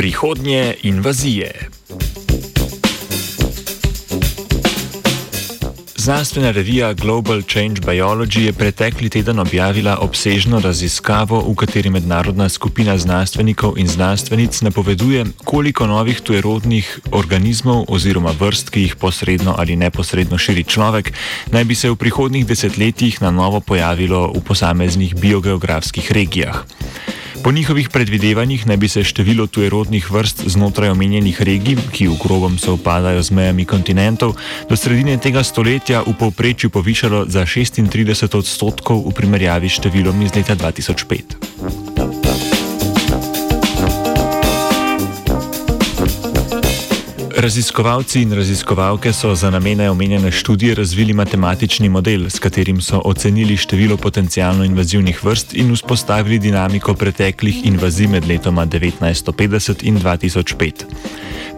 Prihodnje invazije. Znanstvena revija Global Change Biology je pretekli teden objavila obsežno raziskavo, v kateri mednarodna skupina znanstvenikov in znanstvenic napoveduje, koliko novih tujerodnih organizmov oziroma vrst, ki jih posredno ali neposredno širi človek, naj bi se v prihodnjih desetletjih na novo pojavilo v posameznih biogeografskih regijah. Po njihovih predvidevanjih naj bi se število tujerodnih vrst znotraj omenjenih regij, ki v grobem se upadajo z mejami kontinentov, do sredine tega stoletja v povprečju povišalo za 36 odstotkov v primerjavi s številom iz leta 2005. Raziskovalci in raziskovalke so za namene omenjene študije razvili matematični model, s katerim so ocenili število potencijalno invazivnih vrst in vzpostavili dinamiko preteklih invazij med letoma 1950 in 2005.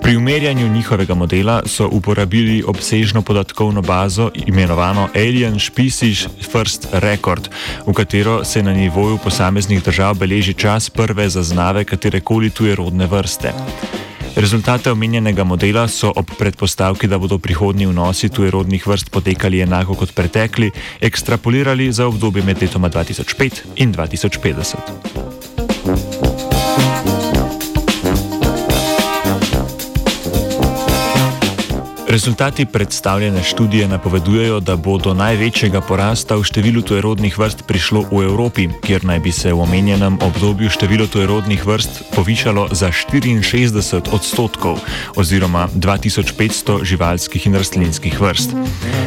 Pri umerjanju njihovega modela so uporabili obsežno podatkovno bazo imenovano Alien Species First Record, v katero se na nivoju posameznih držav beleži čas prve zaznave katerekoli tuje rodne vrste. Rezultate omenjenega modela so ob predpostavki, da bodo prihodnji vnosi tujerodnih vrst potekali enako kot pretekli, ekstrapolirali za obdobje med letoma 2005 in 2050. Rezultati predstavljene študije napovedujejo, da bo do največjega porasta v številu tujerodnih vrst prišlo v Evropi, kjer naj bi se v omenjenem obdobju število tujerodnih vrst povišalo za 64 odstotkov oziroma 2500 živalskih in rastlinskih vrst.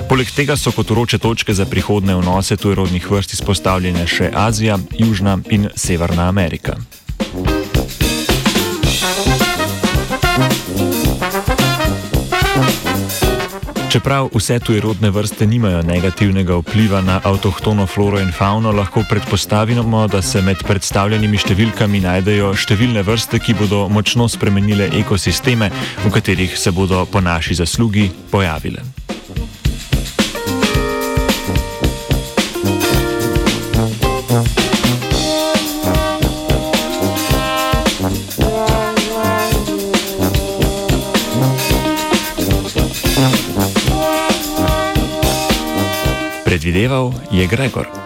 Poleg tega so kot uroče točke za prihodne vnose tujerodnih vrst izpostavljene še Azija, Južna in Severna Amerika. Čeprav vse tujerodne vrste nimajo negativnega vpliva na avtohtono floro in fauno, lahko predpostavimo, da se med predstavljenimi številkami najdejo številne vrste, ki bodo močno spremenile ekosisteme, v katerih se bodo po naši zaslugi pojavile. Predvideval je Gregor.